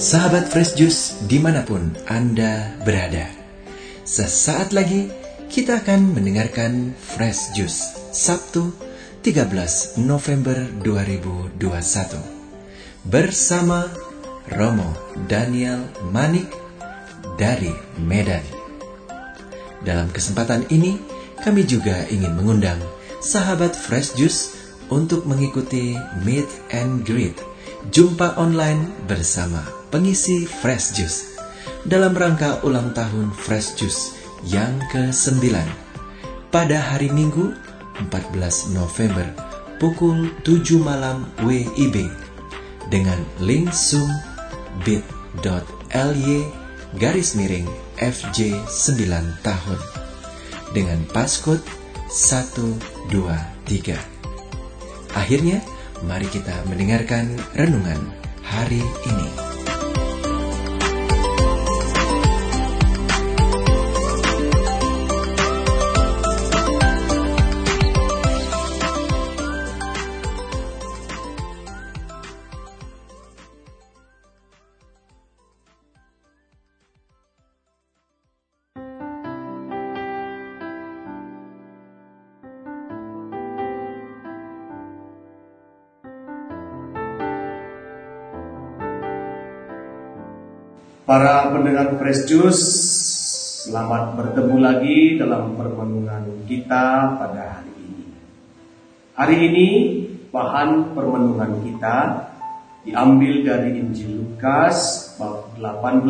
Sahabat Fresh Juice di mana pun Anda berada. Sesaat lagi kita akan mendengarkan Fresh Juice Sabtu 13 November 2021 Bersama Romo Daniel Manik dari Medan. Dalam kesempatan ini kami juga ingin mengundang sahabat Fresh Juice untuk mengikuti Meet and Greet Jumpa online bersama pengisi Fresh Juice dalam rangka ulang tahun Fresh Juice yang ke-9 pada hari Minggu 14 November pukul 7 malam WIB dengan link Zoom bit.ly garis miring FJ 9 tahun dengan passcode 123. Akhirnya, mari kita mendengarkan renungan hari ini. Para pendengar Fresh Juice, selamat bertemu lagi dalam permenungan kita pada hari ini. Hari ini bahan permenungan kita diambil dari Injil Lukas bab 18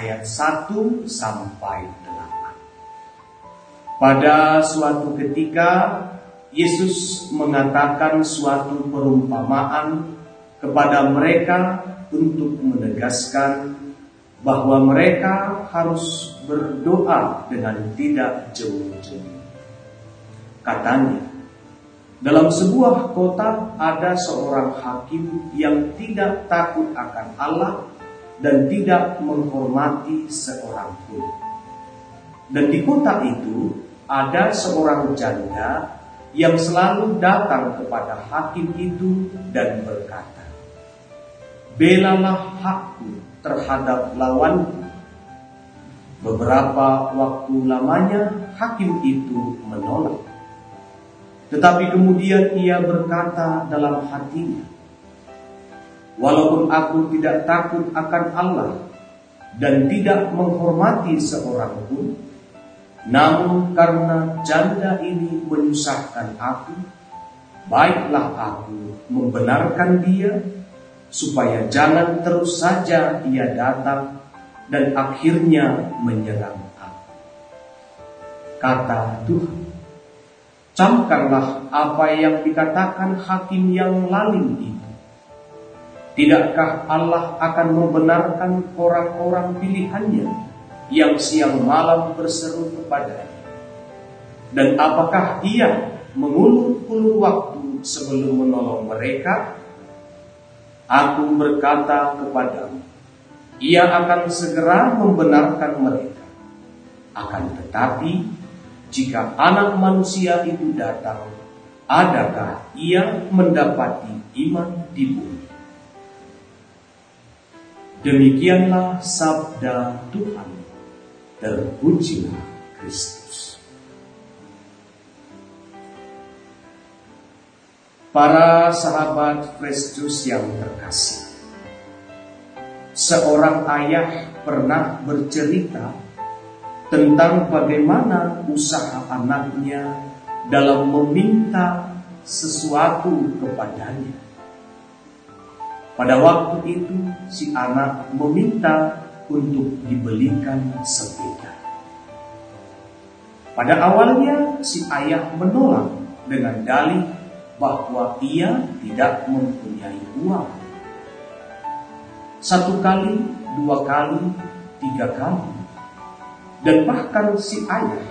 ayat 1 sampai 8. Pada suatu ketika Yesus mengatakan suatu perumpamaan kepada mereka untuk menegaskan bahwa mereka harus berdoa dengan tidak jemu-jemu. Katanya, dalam sebuah kota ada seorang hakim yang tidak takut akan Allah dan tidak menghormati seorang pun. Dan di kota itu ada seorang janda yang selalu datang kepada hakim itu dan berkata, Belalah hakku terhadap lawan. Beberapa waktu lamanya hakim itu menolak. Tetapi kemudian ia berkata dalam hatinya, Walaupun aku tidak takut akan Allah dan tidak menghormati seorang pun, namun karena janda ini menyusahkan aku, baiklah aku membenarkan dia supaya jangan terus saja ia datang dan akhirnya menyerang aku. Kata Tuhan, camkanlah apa yang dikatakan hakim yang lalim itu. Tidakkah Allah akan membenarkan orang-orang pilihannya yang siang malam berseru kepadanya? Dan apakah ia mengulur-ulur waktu sebelum menolong mereka Aku berkata kepadamu, ia akan segera membenarkan mereka. Akan tetapi, jika anak manusia itu datang, adakah ia mendapati iman di bumi? Demikianlah sabda Tuhan. Terpujilah Kristus. Para sahabat Kristus yang terkasih, seorang ayah pernah bercerita tentang bagaimana usaha anaknya dalam meminta sesuatu kepadanya. Pada waktu itu, si anak meminta untuk dibelikan sepeda. Pada awalnya, si ayah menolak dengan dalih bahwa ia tidak mempunyai uang. Satu kali, dua kali, tiga kali. Dan bahkan si ayah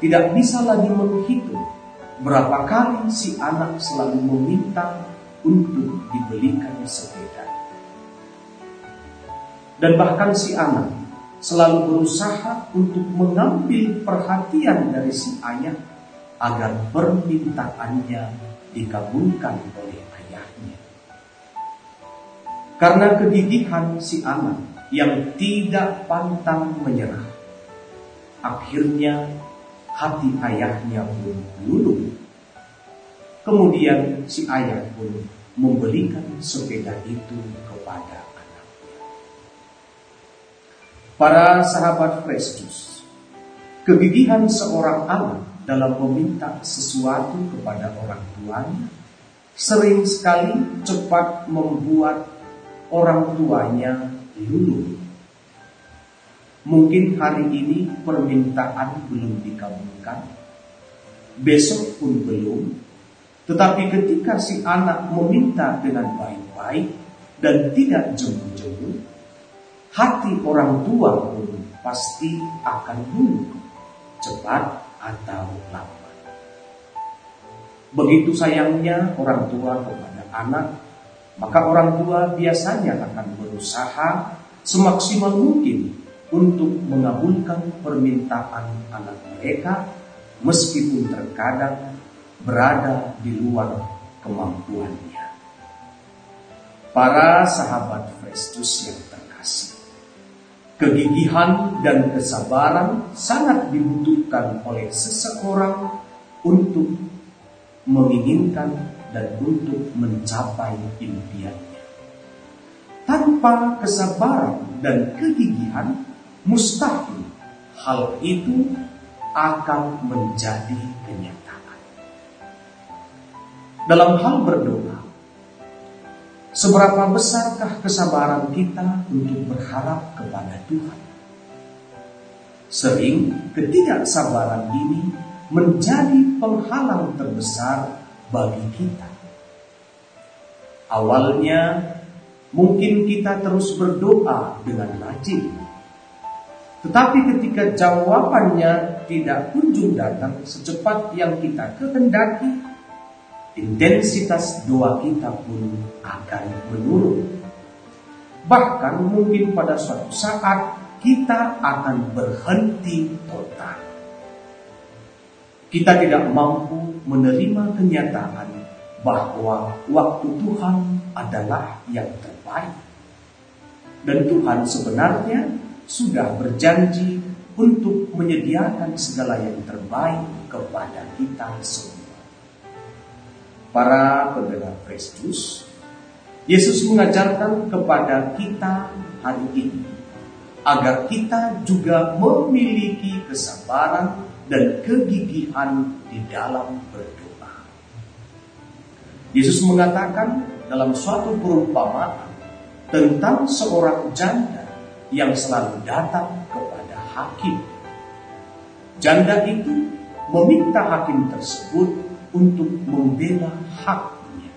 tidak bisa lagi menghitung berapa kali si anak selalu meminta untuk dibelikan sepeda. Dan bahkan si anak selalu berusaha untuk mengambil perhatian dari si ayah agar permintaannya dikabulkan oleh ayahnya. Karena kegigihan si anak yang tidak pantang menyerah. Akhirnya hati ayahnya pun luluh. Kemudian si ayah pun memberikan sepeda itu kepada anaknya. Para sahabat Kristus, kegigihan seorang anak dalam meminta sesuatu kepada orang tuanya sering sekali cepat membuat orang tuanya luluh. Mungkin hari ini permintaan belum dikabulkan, besok pun belum, tetapi ketika si anak meminta dengan baik-baik dan tidak jemu-jemu, hati orang tua pun pasti akan luluh, cepat atau lambat. Begitu sayangnya orang tua kepada anak maka orang tua biasanya akan berusaha semaksimal mungkin untuk mengabulkan permintaan anak mereka meskipun terkadang berada di luar kemampuannya. Para sahabat Kristus yang terkasih, kegigihan dan kesabaran sangat dibutuhkan oleh seseorang untuk menginginkan dan untuk mencapai impiannya. Tanpa kesabaran dan kegigihan, mustahil hal itu akan menjadi kenyataan. Dalam hal berdoa, seberapa besarkah kesabaran kita untuk berharap kepada Tuhan? Sering ketidaksabaran ini menjadi penghalang terbesar bagi kita. Awalnya mungkin kita terus berdoa dengan rajin. Tetapi ketika jawabannya tidak kunjung datang secepat yang kita kehendaki, intensitas doa kita pun akan menurun. Bahkan mungkin pada suatu saat kita akan berhenti total. Kita tidak mampu menerima kenyataan bahwa waktu Tuhan adalah yang terbaik. Dan Tuhan sebenarnya sudah berjanji untuk menyediakan segala yang terbaik kepada kita semua. Para pendengar Kristus, Yesus mengajarkan kepada kita hari ini agar kita juga memiliki kesabaran dan kegigihan di dalam berdoa. Yesus mengatakan dalam suatu perumpamaan tentang seorang janda yang selalu datang kepada hakim. Janda itu meminta hakim tersebut untuk membela haknya.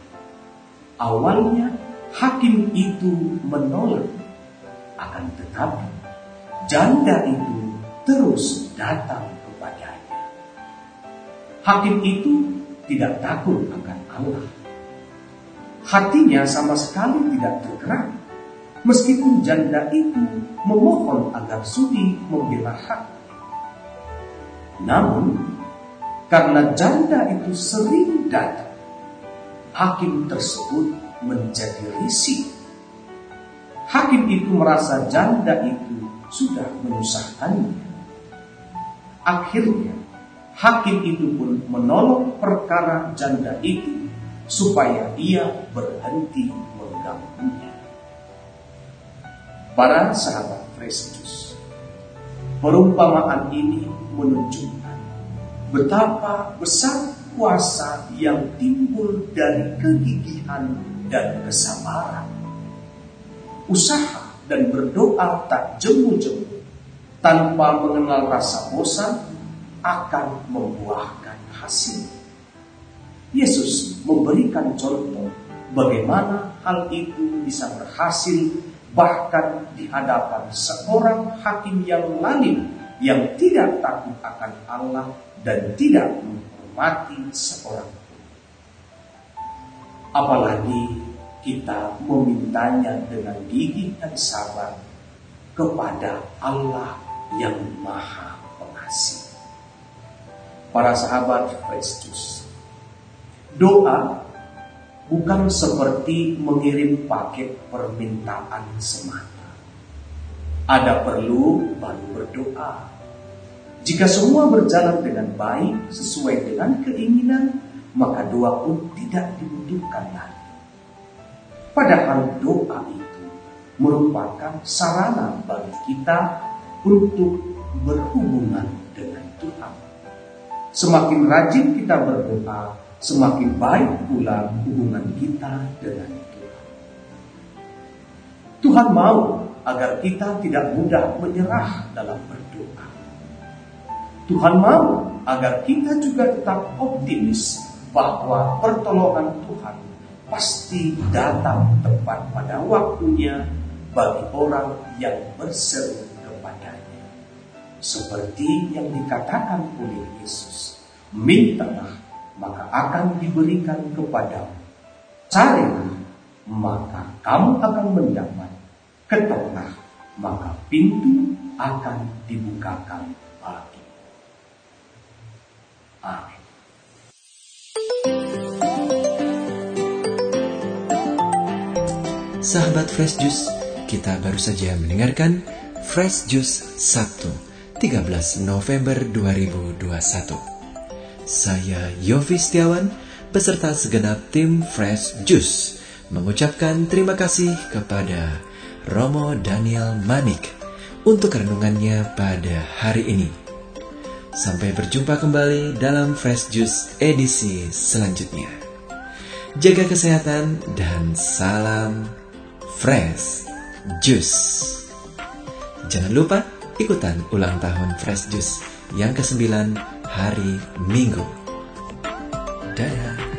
Awalnya hakim itu menolak, akan tetapi janda itu terus datang Hakim itu tidak takut akan Allah. Hatinya sama sekali tidak tergerak. Meskipun janda itu memohon agar sudi membela hak. Namun, karena janda itu sering datang, hakim tersebut menjadi risih. Hakim itu merasa janda itu sudah menyusahkannya. Akhirnya, hakim itu pun menolong perkara janda itu supaya ia berhenti mengganggunya. Para sahabat Kristus, perumpamaan ini menunjukkan betapa besar kuasa yang timbul dari kegigihan dan kesabaran. Usaha dan berdoa tak jemu-jemu tanpa mengenal rasa bosan akan membuahkan hasil. Yesus memberikan contoh bagaimana hal itu bisa berhasil bahkan di hadapan seorang hakim yang lain yang tidak takut akan Allah dan tidak menghormati seorang pun. Apalagi kita memintanya dengan gigih dan sabar kepada Allah yang Maha Pengasih para sahabat Kristus. Doa bukan seperti mengirim paket permintaan semata. Ada perlu baru berdoa. Jika semua berjalan dengan baik sesuai dengan keinginan, maka doa pun tidak dibutuhkan lagi. Padahal doa itu merupakan sarana bagi kita untuk berhubungan dengan Tuhan. Semakin rajin kita berdoa, semakin baik pula hubungan kita dengan Tuhan. Tuhan mau agar kita tidak mudah menyerah dalam berdoa. Tuhan mau agar kita juga tetap optimis bahwa pertolongan Tuhan pasti datang tepat pada waktunya bagi orang yang berseru kepadanya. Seperti yang dikatakan oleh Yesus, mintalah maka akan diberikan kepadamu. Carilah, maka kamu akan mendapat. Ketoklah, maka pintu akan dibukakan bagi. Amin. Sahabat Fresh Juice, kita baru saja mendengarkan Fresh Juice Sabtu, 13 November 2021. Saya Yofi Setiawan beserta segenap tim Fresh Juice mengucapkan terima kasih kepada Romo Daniel Manik untuk renungannya pada hari ini. Sampai berjumpa kembali dalam Fresh Juice edisi selanjutnya. Jaga kesehatan dan salam Fresh Juice. Jangan lupa ikutan ulang tahun Fresh Juice yang ke-9 hari Minggu. Dadah.